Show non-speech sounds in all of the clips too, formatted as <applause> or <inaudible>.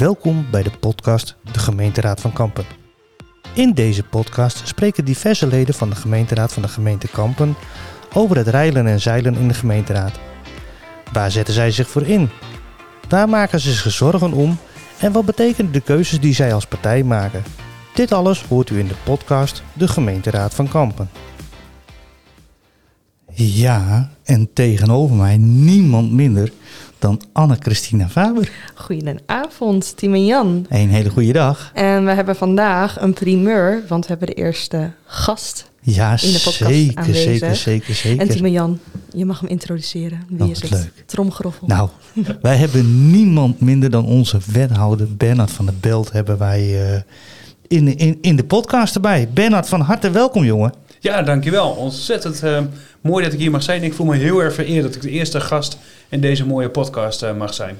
Welkom bij de podcast De Gemeenteraad van Kampen. In deze podcast spreken diverse leden van de gemeenteraad van de gemeente Kampen over het reilen en zeilen in de gemeenteraad. Waar zetten zij zich voor in? Waar maken ze zich zorgen om? En wat betekenen de keuzes die zij als partij maken? Dit alles hoort u in de podcast De Gemeenteraad van Kampen. Ja, en tegenover mij niemand minder dan Anne-Christina Faber. Goedenavond, Tim en Jan. Een hele goede dag. En we hebben vandaag een primeur, want we hebben de eerste gast Ja, in de podcast zeker, aanwezig. zeker, zeker, zeker. En Tim en Jan, je mag hem introduceren. Wie Oh, is het? leuk. Tromgeroffel. Nou, <laughs> wij hebben niemand minder dan onze wethouder Bernard van der Belt hebben wij eh, in, in, in de podcast erbij. Bernard, van harte welkom jongen. Ja, dankjewel. Ontzettend eh, mooi dat ik hier mag zijn. Ik voel me heel erg vereerd dat ik de eerste gast in deze mooie podcast eh, mag zijn.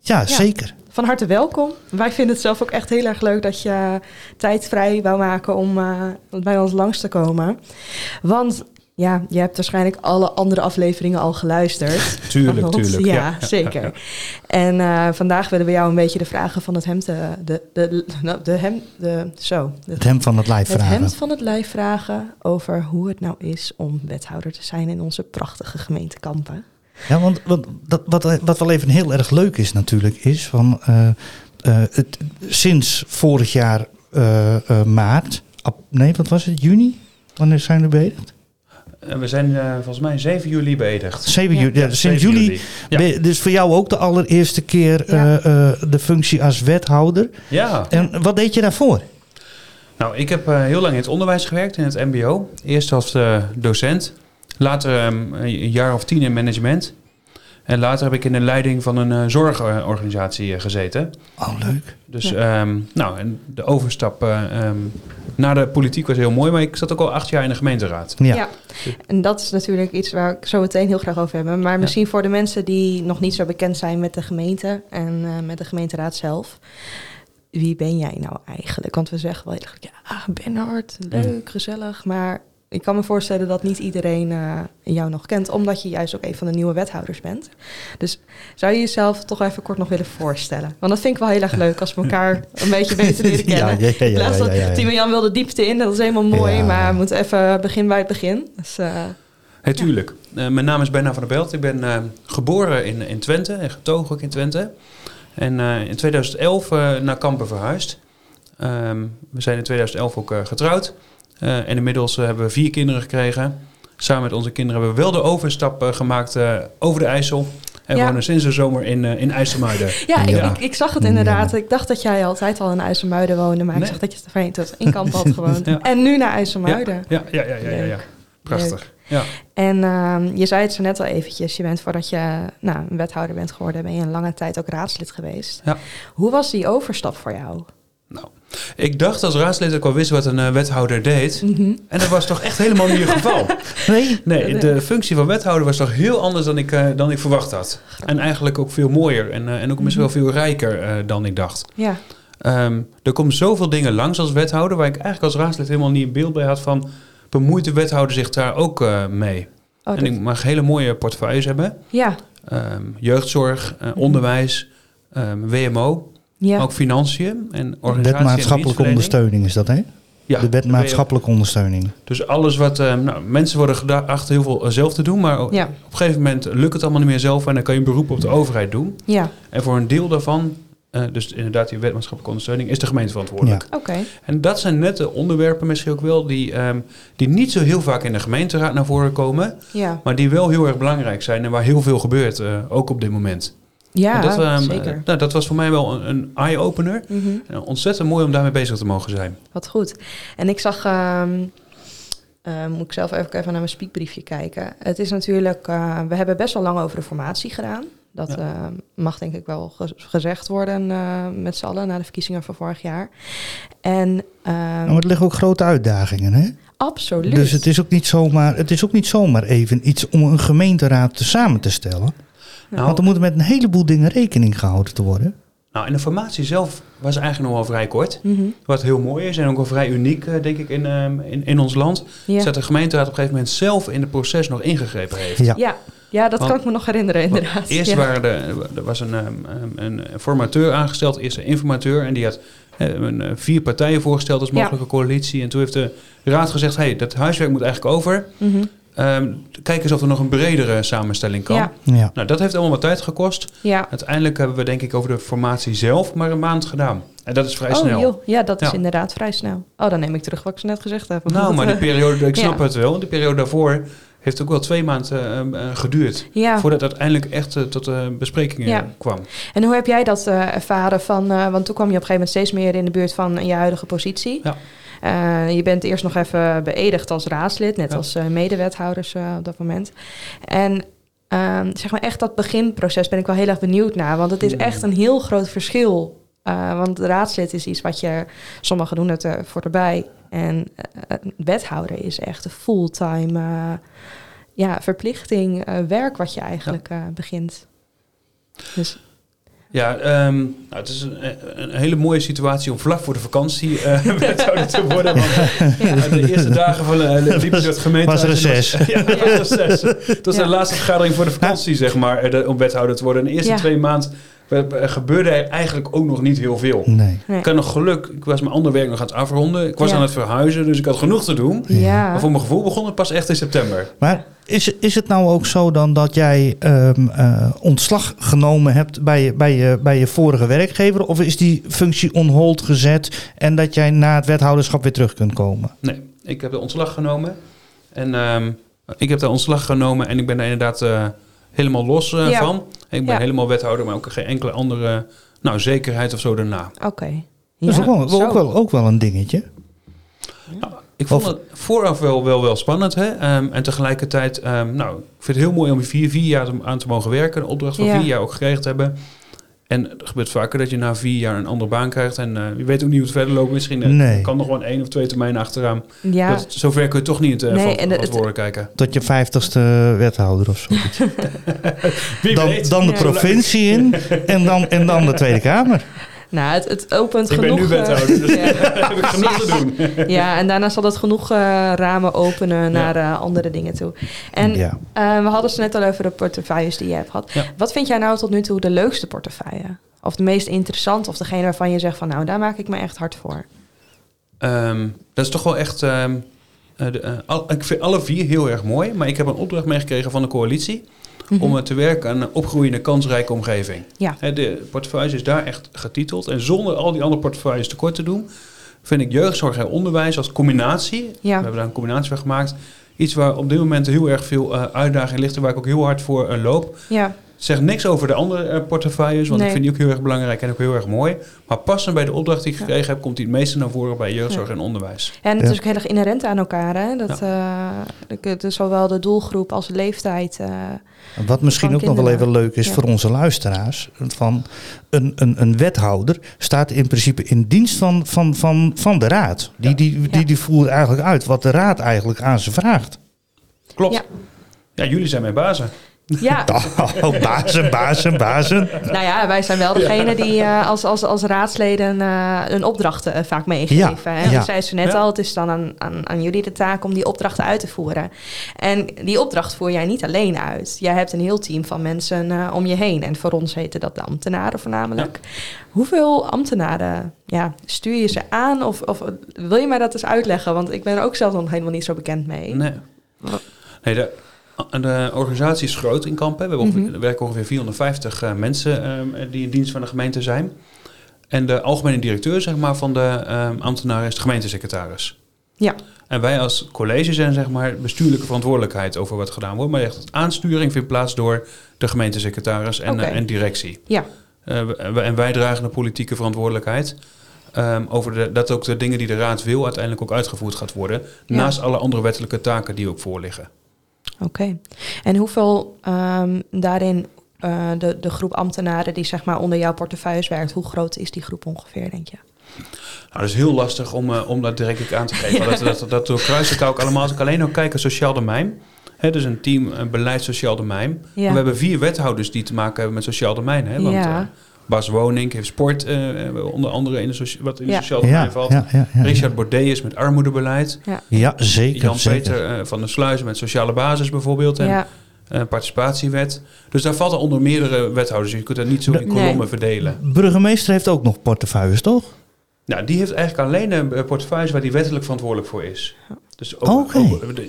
Ja, zeker. Van harte welkom. Wij vinden het zelf ook echt heel erg leuk dat je tijd vrij wou maken om eh, bij ons langs te komen. Want ja, je hebt waarschijnlijk alle andere afleveringen al geluisterd. <laughs> Tuurlijk, tuurlijk. Ja, <laughs> zeker. En eh, vandaag willen we jou een beetje de vragen van het hemd, eh, de, de, de, de, hem, de, zo, de, Het hem van het lijf het vragen. hemd van het lijf vragen over hoe het nou is om wethouder te zijn in onze prachtige gemeente Kampen. Ja, want wat, dat, wat, wat wel even heel erg leuk is natuurlijk, is van eh, het, sinds vorig jaar maart, ap- nee wat was het, juni? Wanneer zijn we beëdigd? Eh, we zijn eh, volgens mij 7 juli beëdigd. 7 Ja. juli. Ja, Ja, sinds 7 juli. Dus voor jou ook de allereerste keer Ja. eh, eh, de functie als wethouder. Ja. En wat deed je daarvoor? Nou, ik heb eh, heel lang in het onderwijs gewerkt, in het mbo. Eerst als docent. Later ehm, een jaar of tien in management. En later heb ik in de leiding van een zorgorganisatie gezeten. Oh, leuk. Dus Ja. ehm, nou, en de overstap eh, ehm, naar de politiek was heel mooi. Maar ik zat ook al acht jaar in de gemeenteraad. Ja. En dat is natuurlijk iets waar ik zo meteen heel graag over hebben. Maar misschien voor de mensen die nog niet zo bekend zijn met de gemeente en eh, met de gemeenteraad zelf. Wie ben jij nou eigenlijk? Want we zeggen wel heel erg, ja, Bernhard, leuk, gezellig. Maar ik kan me voorstellen dat niet iedereen eh, jou nog kent, omdat je juist ook een van de nieuwe wethouders bent. Dus zou je jezelf toch even kort nog willen voorstellen? Want dat vind ik wel heel erg leuk als we elkaar een beetje <laughs> beter leren kennen. Ja, ja, ja, ja, Laatst ja, ja, ja. Jan wilde diepte in, dat is helemaal mooi. Ja. Maar we moeten even beginnen bij het begin. Dus, eh, Hey, tuurlijk. Eh, mijn naam is Benna van der Belt. Ik ben eh, geboren in, in Twente en getogen ook in Twente. En eh, in 2011 eh, naar Kampen verhuisd. Ehm, we zijn in 2011 ook getrouwd. Eh, en inmiddels eh, hebben we vier kinderen gekregen. Samen met onze kinderen hebben we wel de overstap eh, gemaakt over de IJssel. En Ja. wonen sinds de zomer in, in IJsselmuiden. <laughs> ja, ik, Ja. Ik, ik zag het inderdaad. Ik dacht dat jij altijd al in IJsselmuiden woonde. Maar ik zag dat je het tot in Kamp had gewoond. <laughs> En nu naar IJsselmuiden. Ja, ja, ja, ja, ja. Prachtig. Ja. En ehm, je zei het zo net al eventjes. Je bent voordat je nou, een wethouder bent geworden... ben je een lange tijd ook raadslid geweest. Ja. Hoe was die overstap voor jou? Nou, ik dacht als raadslid ook wel wist wat een eh, wethouder deed. Mhm. En dat was toch echt helemaal niet het geval. <laughs> Nee? Nee, de functie van wethouder was toch heel anders dan ik, eh, dan ik verwacht had. En eigenlijk ook veel mooier en, eh, en ook misschien wel veel rijker dan ik dacht. Ja, Ehm, er komen zoveel dingen langs als wethouder... waar ik eigenlijk als raadslid helemaal niet een beeld bij had van... bemoeit de wethouder zich daar ook mee? oh, en ik mag hele mooie portefeuilles hebben. ja. Ehm, jeugdzorg, eh, onderwijs, ehm, WMO, ja. ook financiën en Wet organisatie en maatschappelijke dienstverlening. ondersteuning is dat, hè? Ja, de wet maatschappelijke ondersteuning. Dus alles wat... eh, nou, mensen worden gedacht heel veel eh, zelf te doen... maar Ja. op een gegeven moment lukt het allemaal niet meer zelf... en dan kan je een beroep op de overheid doen. ja, En voor een deel daarvan, eh, dus inderdaad die wet maatschappelijke ondersteuning... is de gemeente verantwoordelijk. oké. En dat zijn net de onderwerpen misschien ook wel... Die, ehm, die niet zo heel vaak in de gemeenteraad naar voren komen... Ja, maar die wel heel erg belangrijk zijn... en waar heel veel gebeurt, eh, ook op dit moment. Ja dat, ehm, zeker. nou, dat was voor mij wel een, een eye-opener. En ontzettend mooi om daarmee bezig te mogen zijn. Wat goed. En ik zag, ehm, eh, moet ik zelf even, even naar mijn speakbriefje kijken. Het is natuurlijk, eh, we hebben best wel lang over de formatie gedaan. Dat Ja. eh, mag denk ik wel ge- gezegd worden eh, met z'n allen na de verkiezingen van vorig jaar. En ehm, Nou, maar er liggen ook grote uitdagingen, hè? absoluut. Dus het is, ook niet zomaar, het is ook niet zomaar even iets om een gemeenteraad te samen te stellen. Ja. Want er moet met een heleboel dingen rekening gehouden te worden. Nou, en de formatie zelf was eigenlijk nog wel vrij kort. Mhm. Wat heel mooi is en ook wel vrij uniek, eh, denk ik, in, ehm, in, in ons land. ja. Is dat de gemeenteraad op een gegeven moment zelf in het proces nog ingegrepen heeft. Ja. ja, Ja, dat Want- kan ik me nog herinneren, inderdaad. Eerst ja. waren er, er was een, ehm, een formateur aangesteld, eerst een informateur. En die had eh, een, eh, vier partijen voorgesteld als Ja. mogelijke coalitie. En toen heeft de raad gezegd, hey, dat huiswerk moet eigenlijk over. Mhm. Ehm, kijk eens of er nog een bredere samenstelling kan. Ja. Ja. Nou, dat heeft allemaal wat tijd gekost. ja. Uiteindelijk hebben we denk ik over de formatie zelf maar een maand gedaan. En dat is vrij Oh, snel. joh. Ja, dat is inderdaad vrij snel. Oh, dan neem ik terug wat ik zo net gezegd heb. Nou, maar die periode, ik <laughs> snap Ja. het wel. Die periode daarvoor heeft ook wel twee maanden ehm, eh, geduurd. Ja, Voordat het uiteindelijk echt eh, tot eh, besprekingen Ja. kwam. en hoe heb jij dat eh, ervaren? Van, eh, want toen kwam je op een gegeven moment steeds meer in de buurt van je huidige positie. Ja. Eh, je bent eerst nog even beëdigd als raadslid, net Ja. als eh, medewethouders eh, op dat moment. En ehm, zeg maar echt dat beginproces ben ik wel heel erg benieuwd naar. Want het is echt een heel groot verschil. Want raadslid is iets wat je, sommigen doen het er voor erbij. En eh, wethouder is echt een fulltime ja, verplichting, werk wat je eigenlijk begint. Dus Ja, ehm, nou, het is een, een hele mooie situatie om vlak voor de vakantie eh <laughs> wethouder te worden. Want eh, de eerste dagen van uh, liep het gemeente. Was reces. <laughs> Ja, was reces. Het was Ja. de laatste vergadering voor de vakantie, zeg maar, eh, de- om wethouder te worden. En de eerste Ja. twee maanden eh, eh, gebeurde er eigenlijk ook nog niet heel veel. Nee. nee. Ik had nog geluk, ik was mijn ander werk nog aan het afronden. Ik was Ja. aan het verhuizen, dus ik had genoeg te doen. Ja. Maar voor mijn gevoel begon het pas echt in september. Maar is, is het nou ook zo dan dat jij ehm, eh, ontslag genomen hebt bij je, bij, je, bij je vorige werkgever? Of is die functie on hold gezet en dat jij na het wethouderschap weer terug kunt komen? Nee, ik heb de ontslag genomen. En ehm, ik heb de ontslag genomen en ik ben er inderdaad eh, helemaal los eh, Ja. van. Ik ben Ja. helemaal wethouder, maar ook geen enkele andere nou, zekerheid of zo daarna. Oké. Dat is ook wel, ook, wel, ook wel een dingetje. Ik vond Of- het vooraf wel, wel, wel spannend. Hè? Ehm, en tegelijkertijd, ehm, nou, ik vind het heel mooi om vier, vier jaar aan te mogen werken. Een opdracht van Ja. vier jaar ook gekregen te hebben. En het gebeurt vaker dat je na vier jaar een andere baan krijgt. En eh, je weet ook niet hoe het verder loopt. Misschien eh, Nee. kan nog wel één of twee termijnen achteraan. Ja, Dat, zover kun je toch niet Nee, van, en van het- tevoren kijken. Tot je vijftigste wethouder of zoiets. <laughs> Dan, dan de provincie in en dan, en dan de Tweede Kamer. <laughs> nou, het, het opent Ik ben genoeg... nu eh, wethouder, dus <laughs> ja. <laughs> heb ik genoeg te doen. <laughs> ja, en daarna zal dat genoeg eh, ramen openen naar eh, andere dingen toe. En ja. eh, we hadden het net al over de portefeuilles die je hebt gehad. Ja. Wat vind jij nou tot nu toe de leukste portefeuille? Of de meest interessante? Of degene waarvan je zegt van nou, daar maak ik me echt hard voor. Ehm, dat is toch wel echt... ehm, eh, de, eh, al- ik vind alle vier heel erg mooi. Maar ik heb een opdracht meegekregen van de coalitie... Mhm. om te werken aan een opgroeiende, kansrijke omgeving. Ja. De portefeuille is daar echt getiteld. En zonder al die andere portefeuilles tekort te doen... vind ik jeugdzorg en onderwijs als combinatie... we Ja, hebben daar een combinatie van gemaakt... iets waar op dit moment heel erg veel eh uitdaging ligt... en waar ik ook heel hard voor eh, loop. ja, zeg niks over de andere eh, portefeuilles, want Nee. ik vind die ook heel erg belangrijk en ook heel erg mooi. Maar passend bij de opdracht die ik Ja. gekregen heb, komt die het meeste naar voren bij jeugdzorg en onderwijs. en het Ja. is ook heel erg inherent aan elkaar. Hè? Dat, eh, het is zowel de doelgroep als de leeftijd. eh, Wat misschien ook nog wel even leuk is Ja. voor onze luisteraars. Van een, een, een wethouder staat in principe in dienst van, van, van, van de raad. Die, Ja. die, die, die voert eigenlijk uit wat de raad eigenlijk aan ze vraagt. Klopt. Ja. Ja, jullie zijn mijn bazen. Ja, <laughs> Oh, bazen, bazen, bazen. nou ja, wij zijn wel degene die eh, als, als, als raadsleden eh een opdrachten eh, vaak meegeven. Ja, En ja. ik zei ze net Ja. al, het is dan aan, aan, aan jullie de taak om die opdrachten uit te voeren. En die opdracht voer jij niet alleen uit. Jij hebt een heel team van mensen eh, om je heen. En voor ons heten dat de ambtenaren voornamelijk. Hoeveel ambtenaren ja, stuur je ze aan? Of, of wil je mij dat eens uitleggen? Want ik ben er ook zelf nog helemaal niet zo bekend mee. Nee. Nee de, de organisatie is groot in Kampen. We Mhm. er werken ongeveer 450 eh, mensen ehm, die in dienst van de gemeente zijn. En de algemene directeur zeg maar, van de ehm, ambtenaren is de gemeentesecretaris. Ja. En wij als college zijn zeg maar bestuurlijke verantwoordelijkheid over wat gedaan wordt. Maar echt aansturing vindt plaats door de gemeentesecretaris en, eh, en directie. Ja. Eh, en wij dragen de politieke verantwoordelijkheid. ehm, over de, dat ook de dingen die de raad wil uiteindelijk ook uitgevoerd gaat worden. Ja. Naast alle andere wettelijke taken die ook voorliggen. Oké. En hoeveel ehm, daarin eh, de, de groep ambtenaren die zeg maar onder jouw portefeuilles werkt, hoe groot is die groep ongeveer, denk je? Nou, dat is heel lastig om, eh, om dat direct aan te geven. Ja. <laughs> Dat, dat, dat doorkruis ik ook allemaal. Als ik alleen ook kijk naar sociaal domein. Hè, dus een team een beleid sociaal domein. Ja. We hebben vier wethouders die te maken hebben met sociaal domein. Hè? Want Ja. eh, Bas Woning heeft sport, eh, onder andere in de socia- wat in Ja. het sociaal domein valt. ja, ja, ja, Richard Baudet is met armoedebeleid. ja zeker. Jan-Peter eh, van der Sluizen met sociale basis bijvoorbeeld. En ja, eh, participatiewet. Dus daar vallen onder meerdere wethouders. Je kunt dat niet zo in Nee. kolommen verdelen. Burgemeester heeft ook nog portefeuilles, toch? Nou, die heeft eigenlijk alleen een portefeuille waar die wettelijk verantwoordelijk voor is. Dus ook,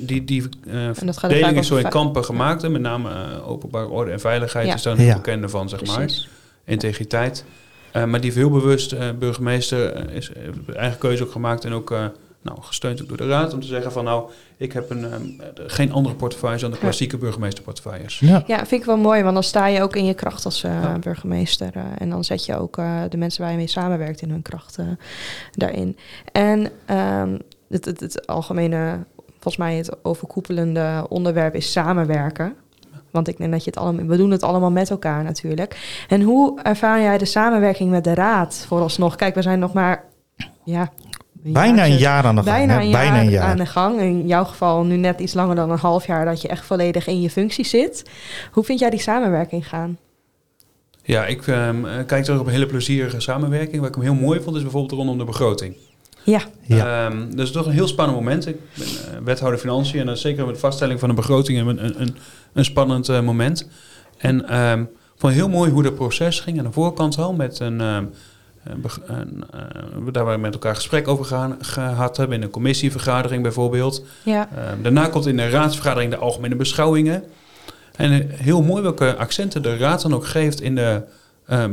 die, die eh er verdeling is zo in kampen gemaakt. En met name eh, openbare orde en veiligheid Ja. is daar een bekende van, zeg maar. Integriteit. Eh, maar die heeft heel bewust, eh, burgemeester, eh, is heeft eigen keuze ook gemaakt en ook eh, nou, gesteund ook door de raad om te zeggen van nou, ik heb een, ehm, geen andere portefeuille dan de klassieke burgemeesterportefeuilles. Ja. Ja, vind ik wel mooi, want dan sta je ook in je kracht als eh, Ja. burgemeester. eh, en dan zet je ook eh, de mensen waar je mee samenwerkt in hun kracht eh, daarin. En ehm, het, het, het algemene, volgens mij het overkoepelende onderwerp is samenwerken. Want ik denk dat je het allemaal, we doen het allemaal met elkaar natuurlijk. En hoe ervaar jij de samenwerking met de raad vooralsnog? Kijk, we zijn nog maar, ja... Bijna een jaar aan de gang. bijna een jaar, Bijna een jaar. aan de gang. In jouw geval nu net iets langer dan een half jaar dat je echt volledig in je functie zit. Hoe vind jij die samenwerking gaan? Ja, ik ehm, eh, kijk terug op een hele plezierige samenwerking. Wat ik hem heel mooi vond is bijvoorbeeld rondom de begroting. Ja, Ja. Ehm, dat is toch een heel spannend moment. Ik ben eh, wethouder financiën en dat is zeker met de vaststelling van een begroting een, een, een, een spannend eh, moment. En ehm, ik vond het heel mooi hoe dat proces ging aan de voorkant al met een... ehm, eh, daar waar we met elkaar gesprek over gaan, gehad hebben in een commissievergadering bijvoorbeeld. ja, Ehm, daarna komt in de raadsvergadering de algemene beschouwingen. En eh, heel mooi welke accenten de raad dan ook geeft in de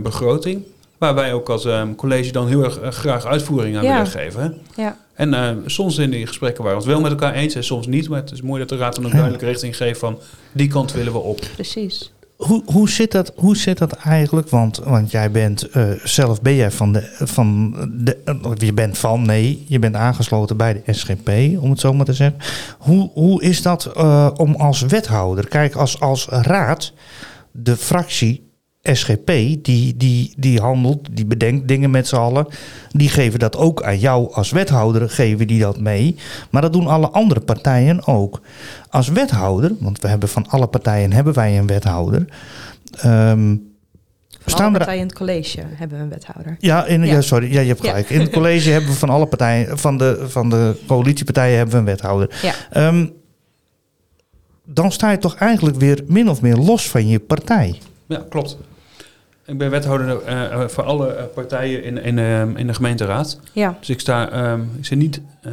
begroting. Waar wij ook als ehm, college dan heel erg eh, graag uitvoering aan Ja. willen geven. ja, En eh, soms in die gesprekken waren we het wel met elkaar eens en soms niet. Maar het is mooi dat de raad dan ook duidelijke richting geeft van die kant willen we op. precies. Hoe, hoe, zit dat, hoe zit dat eigenlijk? Want, want jij bent eh, zelf ben jij van de, van de. eh, Je bent van, nee, je bent aangesloten bij de SGP, om het zo maar te zeggen. Hoe, hoe is dat eh, om als wethouder? Kijk, als, als raad, de fractie SGP, die, die, die handelt, die bedenkt dingen met z'n allen. Die geven dat ook aan jou als wethouder, geven die dat mee. Maar dat doen alle andere partijen ook. Als wethouder, want we hebben van alle partijen hebben wij een wethouder. ehm, Van staan alle er partijen in het college hebben we een wethouder. ja, in, ja. Ja. sorry. Ja, je hebt Ja. gelijk. In het <laughs> college hebben we van alle partijen, van de, van de coalitiepartijen hebben we een wethouder. Ja. Ehm, dan sta je toch eigenlijk weer min of meer los van je partij. Ja, klopt. Ik ben wethouder eh, eh, voor alle eh, partijen in, in, ehm, in de gemeenteraad. Ja, Dus ik sta, ehm, ik zit niet eh,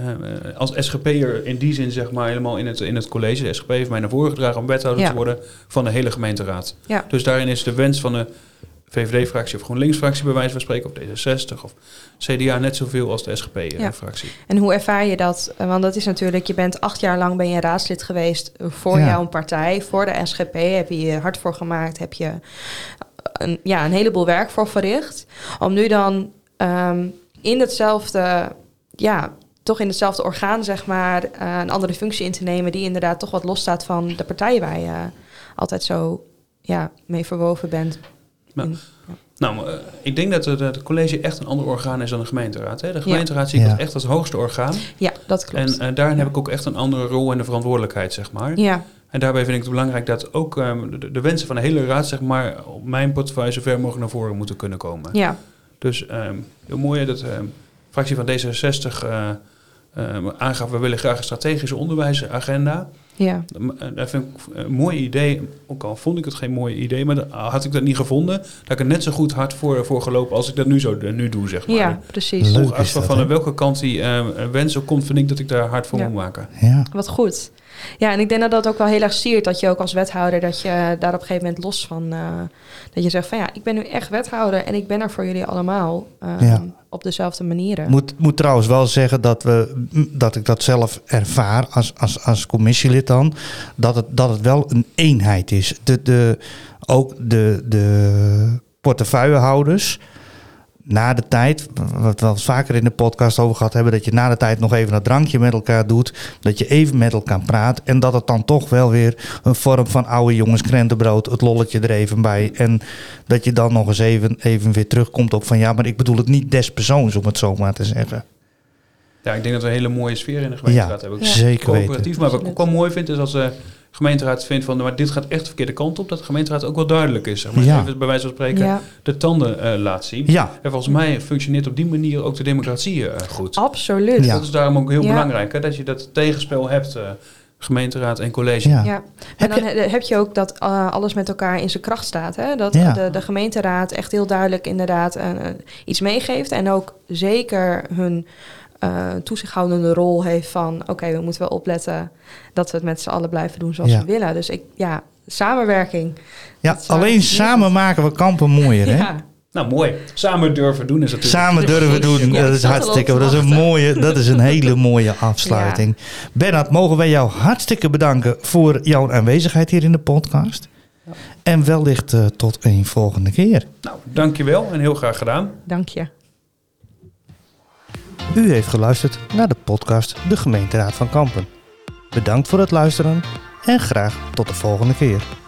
als SGP'er in die zin zeg maar helemaal in het, in het college. De SGP heeft mij naar voren gedragen om wethouder Ja. te worden van de hele gemeenteraad. ja, Dus daarin is de wens van de VVD-fractie of GroenLinks-fractie bij wijze van spreken, of D66 of CDA net zoveel als de Ja. SGP-fractie. En hoe ervaar je dat? Want dat is natuurlijk, je bent acht jaar lang ben je raadslid geweest voor Ja. jouw partij, voor de SGP. Heb je je hard voor gemaakt, heb je een, ja, een heleboel werk voor verricht. Om nu dan ehm, in hetzelfde, ja, toch in hetzelfde orgaan, zeg maar, eh, een andere functie in te nemen die inderdaad toch wat losstaat van de partij waar je altijd zo ja, mee verwoven bent. Ja. In- Nou, eh, ik denk dat het, het college echt een ander orgaan is dan de gemeenteraad. Hè? De gemeenteraad zie ik Ja. als echt als hoogste orgaan. ja, dat klopt. En eh, daarin heb ik ook echt een andere rol en de verantwoordelijkheid, zeg maar. ja, En daarbij vind ik het belangrijk dat ook ehm, de, de wensen van de hele raad, zeg maar, op mijn portefeuille zo ver mogelijk naar voren moeten kunnen komen. ja, Dus ehm, heel mooi dat de fractie van D66 eh, ehm, aangaf, we willen graag een strategische onderwijsagenda. Ja, Eh, Dat vind ik een mooi idee. Ook al vond ik het geen mooi idee, maar dan had ik dat niet gevonden. Dat ik er net zo goed hard voor, voor gelopen als ik dat nu, zo, nu doe, zeg maar. ja, precies. Ongeacht dat, van hè? welke kant die eh, wens ook komt, vind ik dat ik daar hard voor Ja. moet maken. Ja. Wat goed. Ja, en ik denk dat dat ook wel heel erg siert dat je ook als wethouder dat je daar op een gegeven moment los van eh, dat je zegt van ja, ik ben nu echt wethouder en ik ben er voor jullie allemaal eh, Ja. Op dezelfde manieren. Moet, moet trouwens wel zeggen dat, we, dat ik dat zelf ervaar als, als, als commissielid dan. Dat het, dat het wel een eenheid is. De, de, ook de, de portefeuillehouders. Na de tijd, wat we eens vaker in de podcast over gehad hebben, dat je na de tijd nog even een drankje met elkaar doet. Dat je even met elkaar praat. En dat het dan toch wel weer een vorm van oude jongens krentenbrood, het lolletje er even bij. En dat je dan nog eens even, even weer terugkomt op van ja, maar ik bedoel het niet des persoons, om het zo maar te zeggen. Ja, ik denk dat we een hele mooie sfeer in de gemeenteraad hebben. Ja. Zeker weten. Coöperatief. Maar wat ik ook wel mooi vind is als de gemeenteraad vindt van, maar dit gaat echt de verkeerde kant op, dat de gemeenteraad ook wel duidelijk is. Zeg maar. Ja. Even bij wijze van spreken ja, de tanden eh, laat zien. Ja, En volgens mij functioneert op die manier ook de democratie eh, goed. absoluut. Ja. Dat is daarom ook heel Ja. belangrijk, hè, dat je dat tegenspel hebt. eh, gemeenteraad en college. Ja. Ja, en Heb dan he- heb je ook dat eh, alles met elkaar in zijn kracht staat. Hè? Dat Ja. de, de gemeenteraad echt heel duidelijk inderdaad eh, eh, iets meegeeft. En ook zeker hun eh, toezichthoudende rol heeft van... oké, we moeten wel opletten dat we het met z'n allen blijven doen zoals Ja. we willen. Dus ik, ja, samenwerking. Ja, zou- alleen samen maken we kampen mooier, hè? Ja, Nou, mooi. Samen durven doen is natuurlijk... Samen durven doen, Ja, dat is hartstikke, dat is een mooie, dat is een <laughs> hele mooie afsluiting. Bernard, mogen wij jou hartstikke bedanken voor jouw aanwezigheid hier in de podcast. En wellicht eh, tot een volgende keer. Nou, dankjewel en heel graag gedaan. dank je. U heeft geluisterd naar de podcast De Gemeenteraad van Kampen. Bedankt voor het luisteren en graag tot de volgende keer.